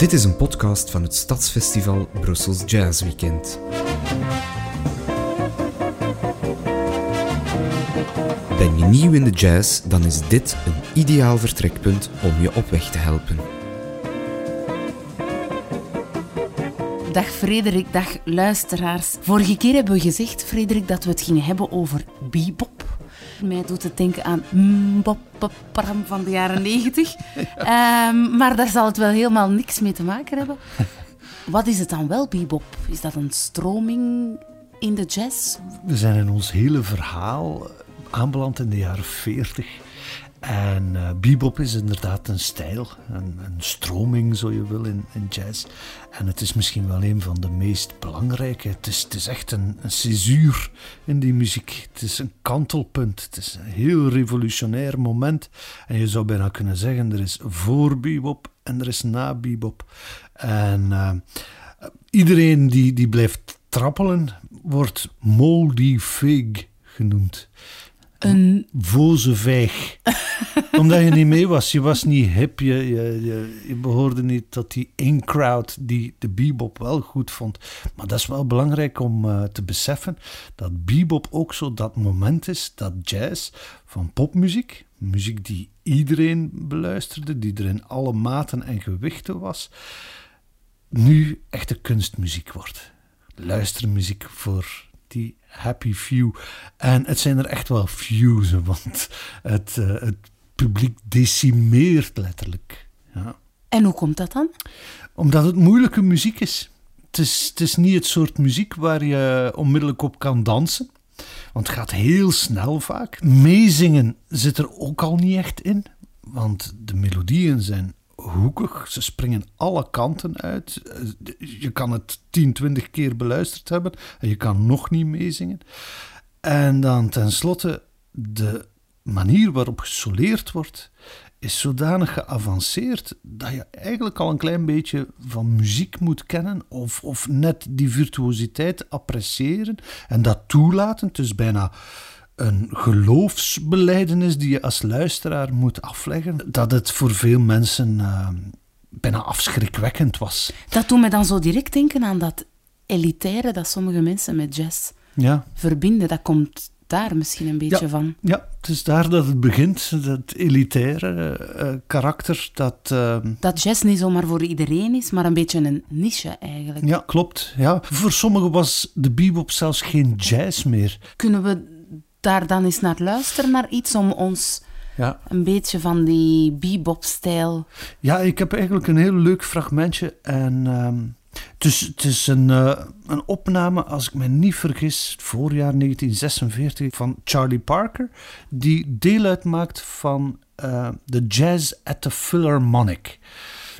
Dit is een podcast van het Stadsfestival Brussels Jazz Weekend. Ben je nieuw in de jazz, dan is dit een ideaal vertrekpunt om je op weg te helpen. Dag Frederik, dag luisteraars. Vorige keer hebben we gezegd, Frederik, dat we het gingen hebben over bebop. Mij doet het denken aan mbop van de jaren negentig. Ehm, maar daar zal het wel helemaal niks mee te maken hebben. Wat is het dan wel, bebop? Is dat een stroming in de jazz? We zijn in ons hele verhaal aanbeland in de jaren 40. En uh, bebop is inderdaad een stijl, een, een stroming, zo je wil, in, in, jazz. En het is misschien wel een van de meest belangrijke. Het is, echt een, een in die muziek. Het is een kantelpunt. Het is een heel revolutionair moment. En je zou bijna kunnen zeggen, er is voor bebop en er is na bebop. En uh, iedereen die, die blijft trappelen, wordt moldy fig genoemd. Een... Voze vijg. Omdat je niet mee was. Je was niet hip. Je, je, je, je behoorde niet tot die in-crowd die de bebop wel goed vond. Maar dat is wel belangrijk om uh, te beseffen. Dat bebop ook zo dat moment is dat jazz van popmuziek, muziek die iedereen beluisterde, die er in alle maten en gewichten was, nu echte kunstmuziek wordt. Luistermuziek voor die happy few. En het zijn er echt wel fews, want het, uh, het publiek decimeert letterlijk. Ja. En hoe komt dat dan? Omdat het moeilijke muziek is. Het is, het is niet het soort muziek waar je onmiddellijk op kan dansen. Want het gaat heel snel vaak. Meezingen zit er ook al niet echt in. Want de melodieën zijn hoekig. Ze springen alle kanten uit. Je kan het 10, 20 keer beluisterd hebben en je kan nog niet meezingen. En dan tenslotte, de manier waarop gesoleerd wordt, is zodanig geavanceerd dat je eigenlijk al een klein beetje van muziek moet kennen of, of net die virtuositeit appreciëren en dat toelaten. Is bijna een geloofsbeleidenis die je als luisteraar moet afleggen, dat het voor veel mensen uh, bijna afschrikwekkend was. Dat doet me dan zo direct denken aan dat elitaire dat sommige mensen met jazz ja. verbinden. Dat komt daar misschien een beetje ja, van. Ja, het is daar dat het begint, dat elitaire uh, karakter. Dat, uh, dat jazz niet zomaar voor iedereen is, maar een beetje een niche eigenlijk. Ja, klopt. Ja. Voor sommigen was de bebop zelfs geen jazz meer. Kunnen we daar dan eens naar luisteren, naar iets om ons ja. een beetje van die bebop-stijl... Ja, ik heb eigenlijk een heel leuk fragmentje en... Um, het is, het is een, uh, een opname, als ik me niet vergis, voorjaar 1946 van Charlie Parker, die deel uitmaakt van uh, de Jazz at the Philharmonic.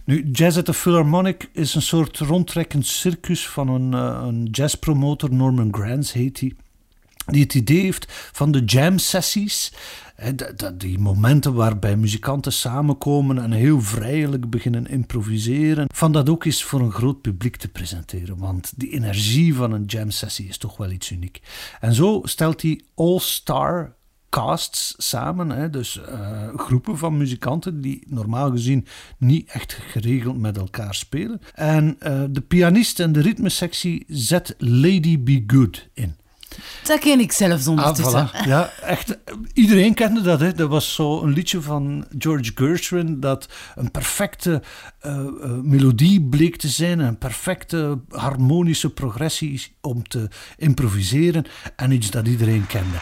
Nu, Jazz at the Philharmonic is een soort rondtrekkend circus van een, uh, een jazzpromotor, Norman Granz heet hij die het idee heeft van de jam-sessies. Die momenten waarbij muzikanten samenkomen en heel vrijelijk beginnen improviseren. Van dat ook eens voor een groot publiek te presenteren. Want die energie van een jam-sessie is toch wel iets uniek. En zo stelt hij all-star casts samen. Dus uh, groepen van muzikanten die normaal gezien niet echt geregeld met elkaar spelen. En uh, de pianist en de ritmesectie zet Lady Be Good in. Dat ken ik zelfs ondertussen. Ah, voilà. Ja, echt. Iedereen kende dat. Hè. Dat was zo een liedje van George Gershwin dat een perfecte uh, uh, melodie bleek te zijn. Een perfecte harmonische progressie om te improviseren. En iets dat iedereen kende.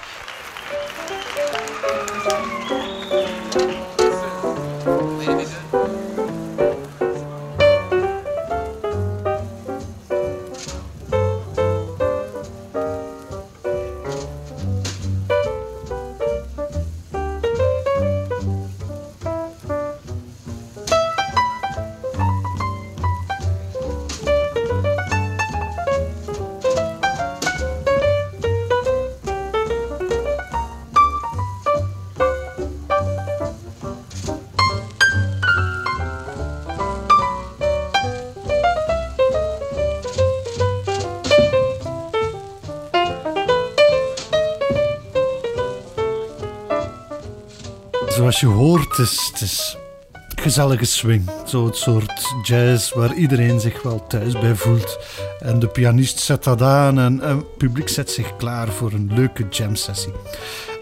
Je hoort, het is, het gezellige swing. Zo het soort jazz waar iedereen zich wel thuis bij voelt. En de pianist zet dat aan en het publiek zet zich klaar voor een leuke jam sessie.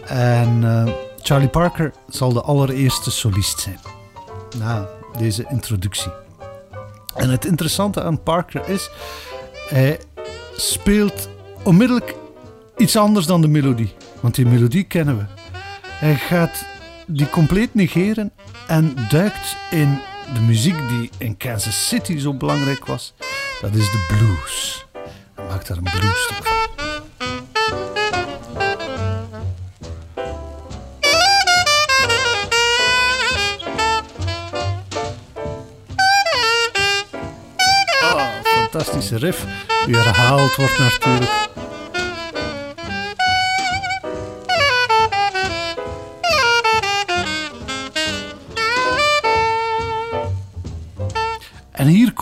En uh, Charlie Parker zal de allereerste solist zijn. Na deze introductie. En het interessante aan Parker is, hij speelt onmiddellijk iets anders dan de melodie. Want die melodie kennen we. Hij gaat die compleet negeren en duikt in de muziek die in Kansas City zo belangrijk was. Dat is de blues. Maakt daar een bluesstuk van. Oh, fantastische riff, die herhaald wordt natuurlijk.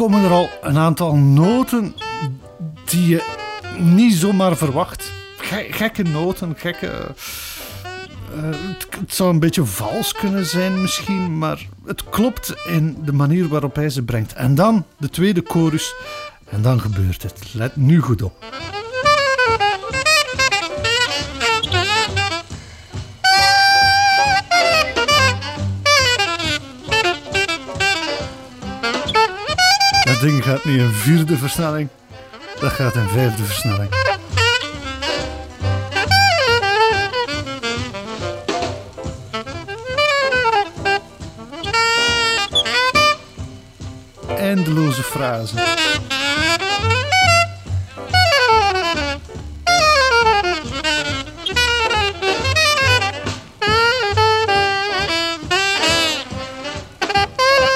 Komen er al een aantal noten die je niet zomaar verwacht. Gekke noten, gekke. Uh, het, het, zou een beetje vals kunnen zijn misschien, maar het klopt in de manier waarop hij ze brengt. En dan de tweede chorus, en dan gebeurt het. Let nu goed op. ding gaat niet een vierde versnelling, dat gaat een vijfde versnelling. Eindeloze frasen.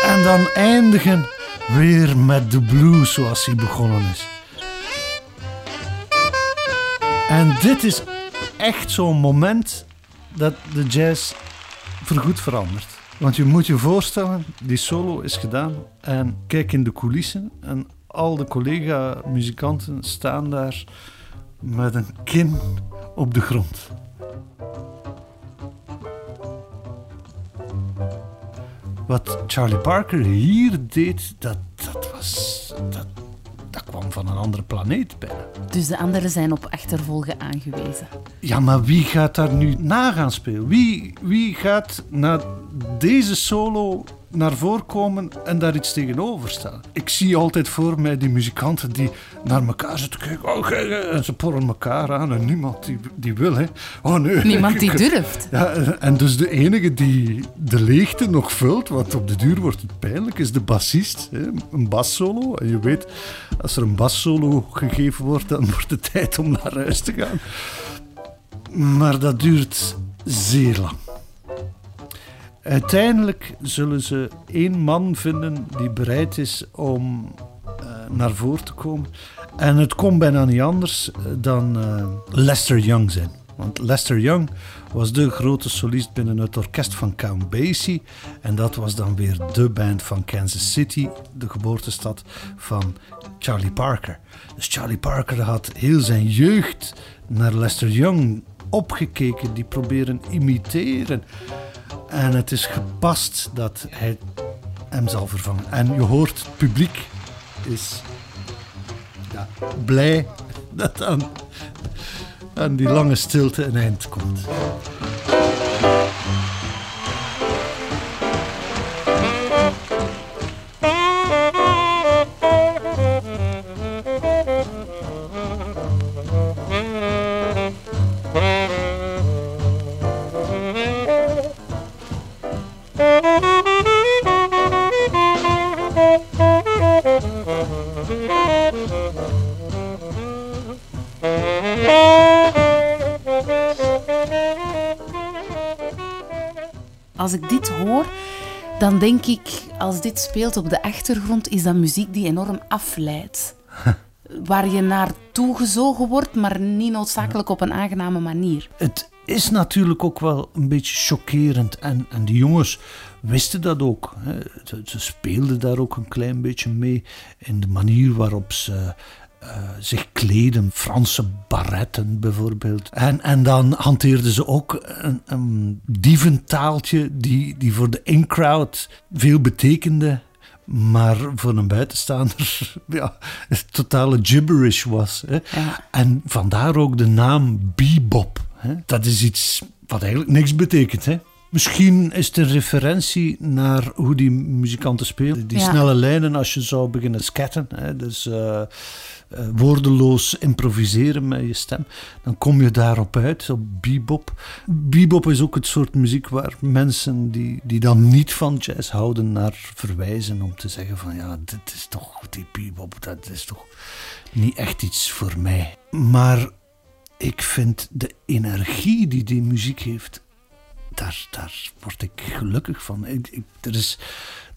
En dan eindigen weer met de blues zoals hij begonnen is. En dit is echt zo'n moment dat de jazz voorgoed verandert. Want je moet je voorstellen, die solo is gedaan en kijk in de coulissen en al de collega-muzikanten staan daar met een kin op de grond. Wat Charlie Parker hier deed, dat, dat was. Dat, dat kwam van een andere planeet bijna. Dus de anderen zijn op achtervolgen aangewezen. Ja, maar wie gaat daar nu na gaan spelen? Wie, wie gaat naar deze solo naar voren komen en daar iets tegenover stellen. Ik zie altijd voor mij die muzikanten die naar elkaar zitten kijken. Oh, en ze porren elkaar aan en niemand die, die wil. Hè. Oh, nee. Niemand die durft. Ja, en dus de enige die de leegte nog vult, want op de duur wordt het pijnlijk, is de bassist. Hè. Een bassolo. En je weet, als er een bassolo gegeven wordt, dan wordt het tijd om naar huis te gaan. Maar dat duurt zeer lang. Uiteindelijk zullen ze één man vinden die bereid is om uh, naar voren te komen. En het kon bijna niet anders dan uh, Lester Young zijn. Want Lester Young was de grote solist binnen het orkest van Count Basie. En dat was dan weer de band van Kansas City, de geboortestad van Charlie Parker. Dus Charlie Parker had heel zijn jeugd naar Lester Young opgekeken, die proberen imiteren. En het is gepast dat hij hem zal vervangen. En je hoort, het publiek is ja, blij dat aan, aan die lange stilte een eind komt. Denk ik, als dit speelt op de achtergrond, is dat muziek die enorm afleidt. Waar je naartoe gezogen wordt, maar niet noodzakelijk op een aangename manier. Het is natuurlijk ook wel een beetje chockerend. En, en die jongens wisten dat ook. Ze speelden daar ook een klein beetje mee in de manier waarop ze eh, zich kleden, Franse barretten bijvoorbeeld. En, en dan hanteerden ze ook een, een dieventaaltje die, die voor de in-crowd veel betekende maar voor een buitenstaander ja, totale gibberish was. Hè. Ja. En vandaar ook de naam bebop. Hè. Dat is iets wat eigenlijk niks betekent. Hè. Misschien is het een referentie naar hoe die muzikanten spelen. Die Ja. snelle lijnen als je zou beginnen scatten. Hè. Dus eh, woordeloos improviseren met je stem. Dan kom je daarop uit, op bebop. Bebop is ook het soort muziek waar mensen die, die dan niet van jazz houden naar verwijzen. Om te zeggen van ja, dit is toch, die bebop, dat is toch niet echt iets voor mij. Maar ik vind de energie die die muziek heeft, daar, daar word ik gelukkig van. Ik, er is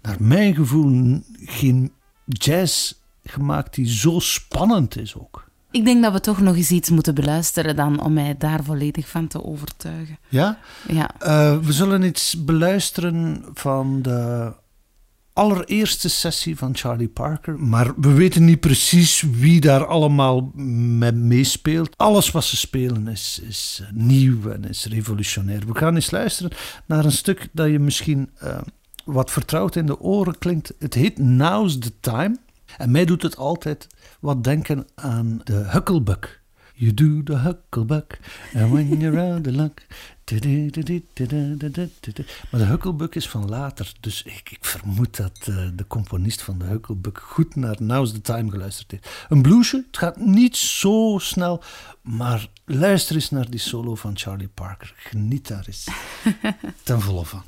naar mijn gevoel geen jazz gemaakt die zo spannend is ook. Ik denk dat we toch nog eens iets moeten beluisteren dan om mij daar volledig van te overtuigen. Ja? Ja, Eh, we zullen iets beluisteren van de allereerste sessie van Charlie Parker. Maar we weten niet precies wie daar allemaal mee meespeelt. Alles wat ze spelen is, is eh, nieuw en is revolutionair. We gaan eens luisteren naar een stuk dat je misschien eh, wat vertrouwd in de oren klinkt. Het heet Now's the Time. En mij doet het altijd wat denken aan de Hucklebuck. You do the hucklebuck, and when you're out the luck. Maar de Hucklebuck is van later, dus ik, ik vermoed dat eh, de componist van de Hucklebuck goed naar Now's the Time geluisterd heeft. Een bluesje, het gaat niet zo snel, maar luister eens naar die solo van Charlie Parker. Geniet daar eens ten volle van.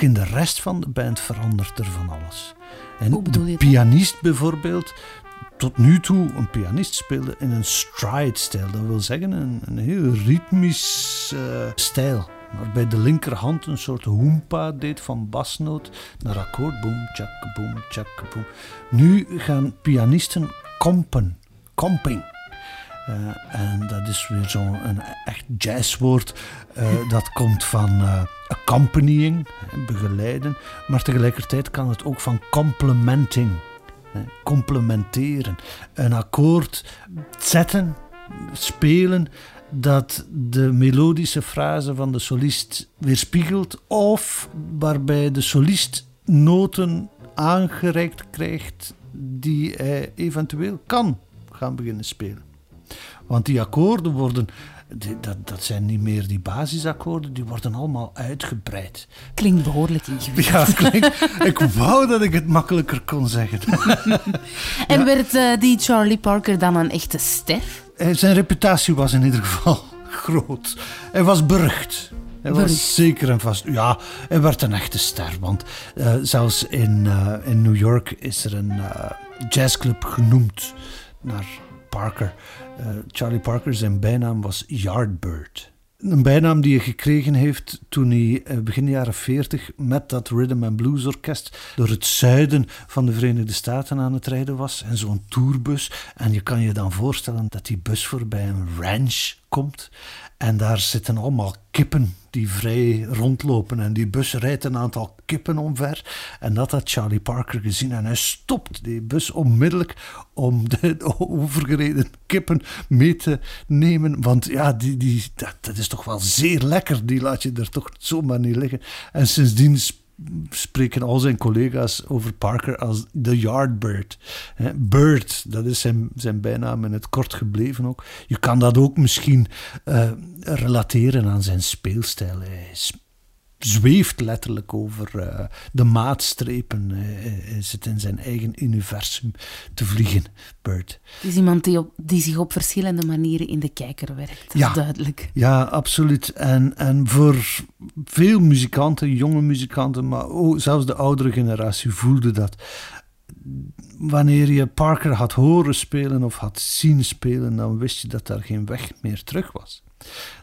Ook in de rest van de band verandert er van alles. En de dat? pianist bijvoorbeeld, tot nu toe een pianist speelde in een stride-stijl. Dat wil zeggen een, een heel ritmisch eh, stijl. Waarbij de linkerhand een soort hoempa deed van basnoot naar akkoord. Boom, tjak, boom, tjak, boom. Nu gaan pianisten kompen. Komping. Eh, en dat is weer zo'n echt jazzwoord. eh, dat komt van eh, accompanying, begeleiden. Maar tegelijkertijd kan het ook van complementing, complementeren. Een akkoord zetten, spelen, dat de melodische frase van de solist weerspiegelt. Of waarbij de solist noten aangereikt krijgt die hij eventueel kan gaan beginnen spelen. Want die akkoorden worden, die- dat, dat zijn niet meer die basisakkoorden, die worden allemaal uitgebreid. klinkt behoorlijk ingewikkeld. Ja, klinkt, ik wou dat ik het makkelijker kon zeggen. En werd eh, die Charlie Parker dan een echte ster? Eh, Zijn reputatie was in ieder geval groot. Hij was berucht. Hij was zeker en vast. Ja, hij werd een echte ster. Want uh, zelfs in, uh, in New York is er een jazzclub genoemd naar Parker. Charlie Parker, zijn bijnaam was Yardbird. Een bijnaam die hij gekregen heeft toen hij begin jaren 40 met dat Rhythm and Blues Orkest door het zuiden van de Verenigde Staten aan het rijden was. En zo'n tourbus. En je kan je dan voorstellen dat die bus voorbij een ranch komt. En daar zitten allemaal kippen die vrij rondlopen. En die bus rijdt een aantal kippen omver. En dat had Charlie Parker gezien. En hij stopt die bus onmiddellijk om de overgereden kippen mee te nemen. Want ja, die, die, dat, dat is toch wel zeer lekker. Die laat je er toch zomaar niet liggen. En sindsdien spreken al zijn collega's over Parker als de Yardbird. Bird, dat is zijn, zijn bijnaam in het kort gebleven ook. Je kan dat ook misschien uh, relateren aan zijn speelstijl. Hij zweeft letterlijk over uh, de maatstrepen. Hij zit in zijn eigen universum te vliegen, Bird. Het is iemand die, op, die zich op verschillende manieren in de kijker werkt, dat ja, is duidelijk. Ja, absoluut. En, en voor veel muzikanten, jonge muzikanten, maar ook zelfs de oudere generatie voelde dat. Wanneer je Parker had horen spelen of had zien spelen, dan wist je dat daar geen weg meer terug was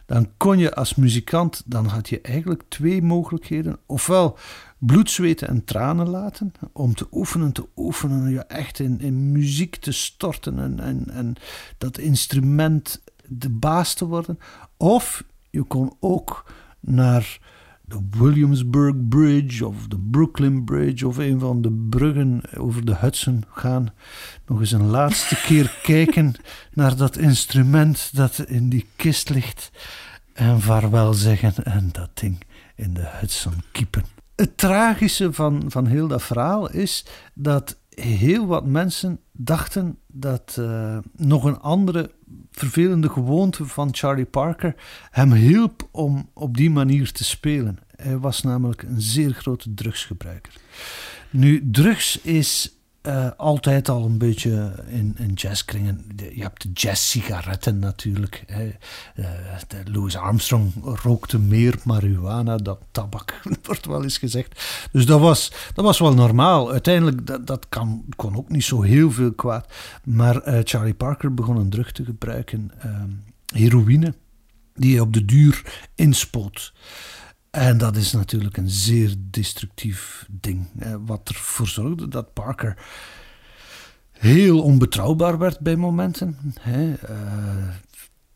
dan kon je als muzikant, dan had je eigenlijk twee mogelijkheden. Ofwel bloed, zweten en tranen laten, om te oefenen, te oefenen, je echt in, in muziek te storten en, en, en dat instrument de baas te worden. Of je kon ook naar de Williamsburg Bridge of de Brooklyn Bridge of een van de bruggen over de Hudson gaan. Nog eens een laatste keer kijken naar dat instrument dat in die kist ligt. En vaarwel zeggen en dat ding in de Hudson kiepen. Het tragische van, van heel dat verhaal is dat heel wat mensen dachten dat uh, nog een andere vervelende gewoonte van Charlie Parker hem hielp om op die manier te spelen. Hij was namelijk een zeer grote drugsgebruiker. Nu, drugs is uh, altijd al een beetje in, in jazzkringen. Je hebt de jazz-sigaretten natuurlijk. Uh, Louis Armstrong rookte meer marihuana dan tabak, wordt wel eens gezegd. Dus dat was, dat was wel normaal. Uiteindelijk, dat, dat kan, kon ook niet zo heel veel kwaad. Maar uh, Charlie Parker begon een drug te gebruiken. Ehm, heroïne, die hij op de duur inspoot. En dat is natuurlijk een zeer destructief ding. Wat ervoor zorgde dat Parker heel onbetrouwbaar werd bij momenten. Hè. Uh,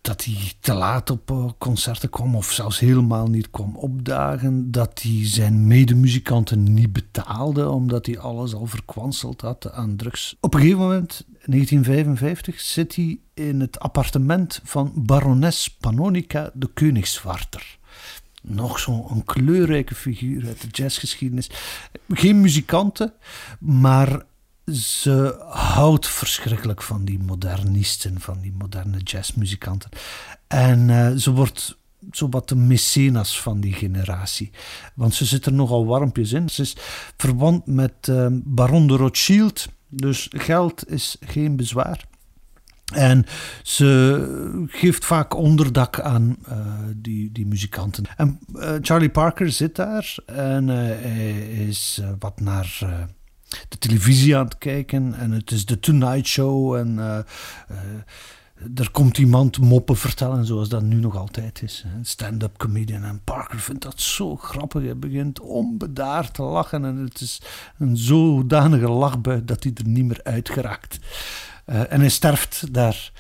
dat hij te laat op uh, concerten kwam of zelfs helemaal niet kwam opdagen. Dat hij zijn medemuzikanten niet betaalde omdat hij alles al verkwanseld had aan drugs. Op een gegeven moment, 1955, zit hij in het appartement van barones Panonica de Koningswarter nog zo'n kleurrijke figuur uit de jazzgeschiedenis. Geen muzikanten, maar ze houdt verschrikkelijk van die modernisten, van die moderne jazzmuzikanten. En uh, ze wordt zowat de mecenas van die generatie. Want ze zit er nogal warmpjes in. Ze is verwant met uh, Baron de Rothschild, dus geld is geen bezwaar. En ze geeft vaak onderdak aan uh, die, die muzikanten. En uh, Charlie Parker zit daar en uh, hij is wat naar de televisie aan het kijken. En het is de Tonight Show. En er komt iemand moppen vertellen, zoals dat nu nog altijd is. Stand-up comedian. En Parker vindt dat zo grappig. Hij begint onbedaard te lachen. En het is een zodanige lachbui dat hij er niet meer uitgeraakt. Uh, en hij sterft daar.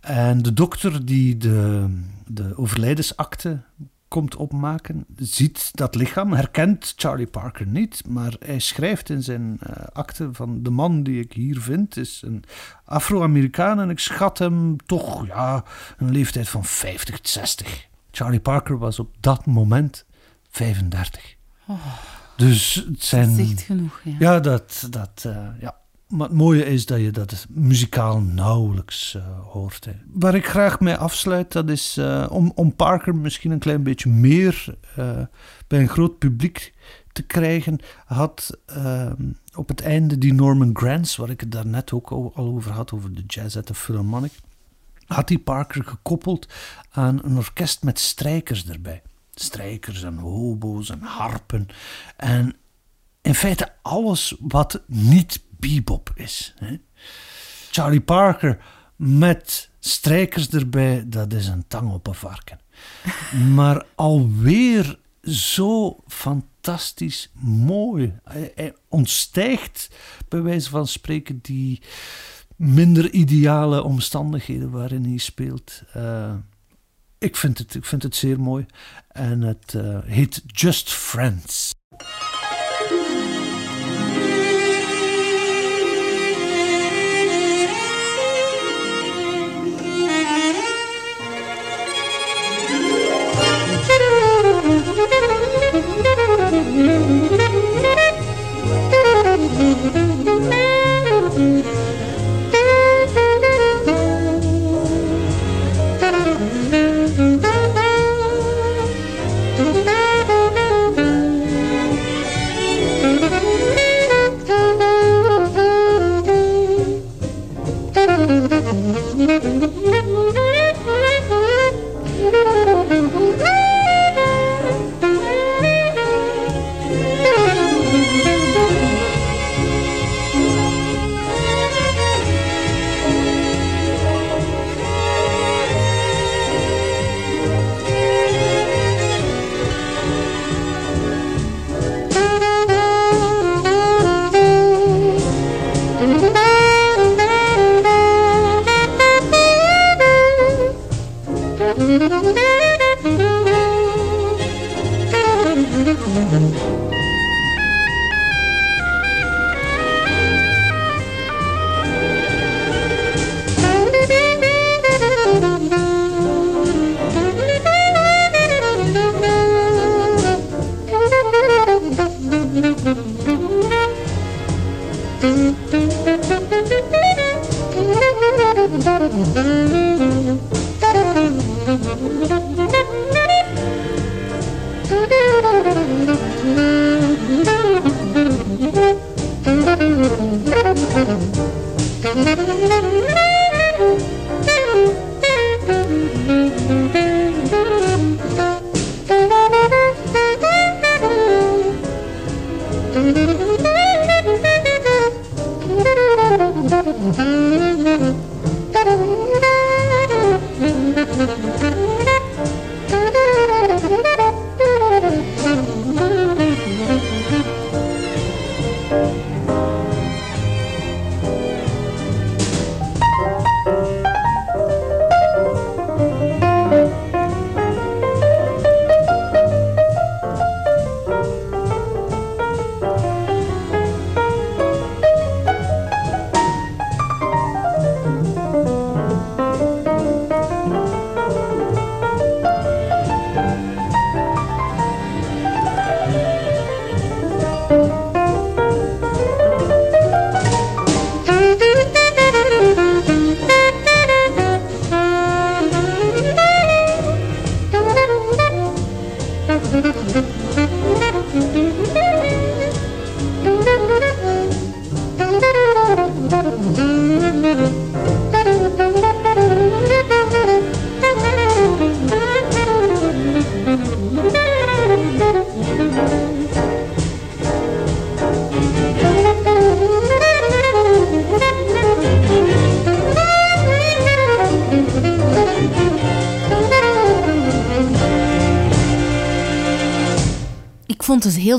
En de dokter die de, de overlijdensakte komt opmaken, ziet dat lichaam, herkent Charlie Parker niet, maar hij schrijft in zijn uh, akte van de man die ik hier vind is een Afro-Amerikaan en ik schat hem toch ja, een leeftijd van 50, 60. Charlie Parker was op dat moment 35. Oh, dus het zijn. Dat genoeg, ja. Ja, dat, dat, uh, ja. Maar het mooie is dat je dat muzikaal nauwelijks uh, hoort. Waar ik graag mee afsluit, dat is uh, om, om Parker misschien een klein beetje meer uh, bij een groot publiek te krijgen, had op het einde die Norman Granz, waar ik het daarnet ook al over had, over de jazz at the Philharmonic, had die Parker gekoppeld aan een orkest met strijkers erbij. strijkers en hobo's en harpen. En in feite alles wat niet bebop is. Hè. Charlie Parker met strijkers erbij, dat is een tang op een varken. Maar alweer zo fantastisch mooi. Hij, ontstijgt, bij wijze van spreken, die minder ideale omstandigheden waarin hij speelt. Uh, ik, vind het, ik vind het zeer mooi. En het uh, heet Just Friends. Vond het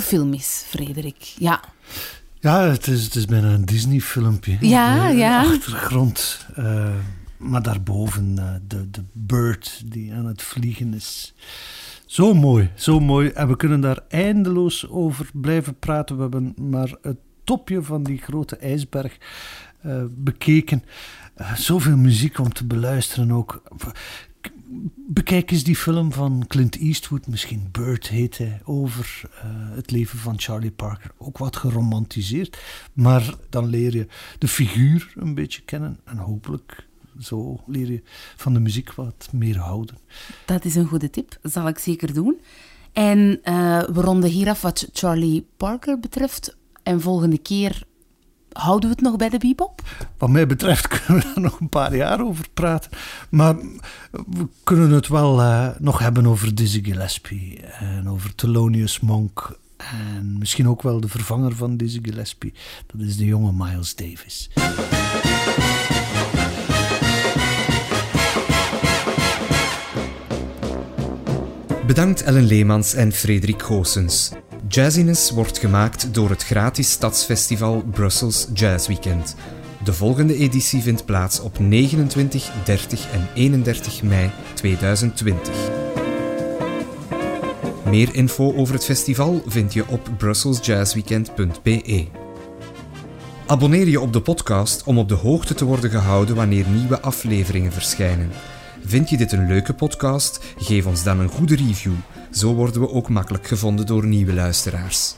heel filmisch, Frederik. Ja. Ja, het is, het is bijna een Disney-filmpje. Ja, de ja. achtergrond. Uh, maar daarboven uh, de, de bird die aan het vliegen is. Zo mooi, zo mooi. En we kunnen daar eindeloos over blijven praten. We hebben maar het topje van die grote ijsberg uh, bekeken. zoveel muziek om te beluisteren ook bekijk eens die film van Clint Eastwood, misschien Bird heet hij, over uh, het leven van Charlie Parker. Ook wat geromantiseerd, maar dan leer je de figuur een beetje kennen en hopelijk zo leer je van de muziek wat meer houden. Dat is een goede tip, zal ik zeker doen. En uh, we ronden hier af wat Charlie Parker betreft. En volgende keer Houden we het nog bij de bebop? Wat mij betreft kunnen we daar nog een paar jaar over praten. Maar we kunnen het wel uh, nog hebben over Dizzy Gillespie en over Thelonious Monk. En misschien ook wel de vervanger van Dizzy Gillespie. Dat is de jonge Miles Davis. Bedankt Ellen Leemans en Frederik Goossens. Jazziness wordt gemaakt door het gratis stadsfestival Brussels Jazz Weekend. De volgende editie vindt plaats op 29, 30 en 31 mei 2020. Meer info over het festival vind je op brusselsjazzweekend.be. Abonneer je op de podcast om op de hoogte te worden gehouden wanneer nieuwe afleveringen verschijnen. Vind je dit een leuke podcast? Geef ons dan een goede review. Zo worden we ook makkelijk gevonden door nieuwe luisteraars.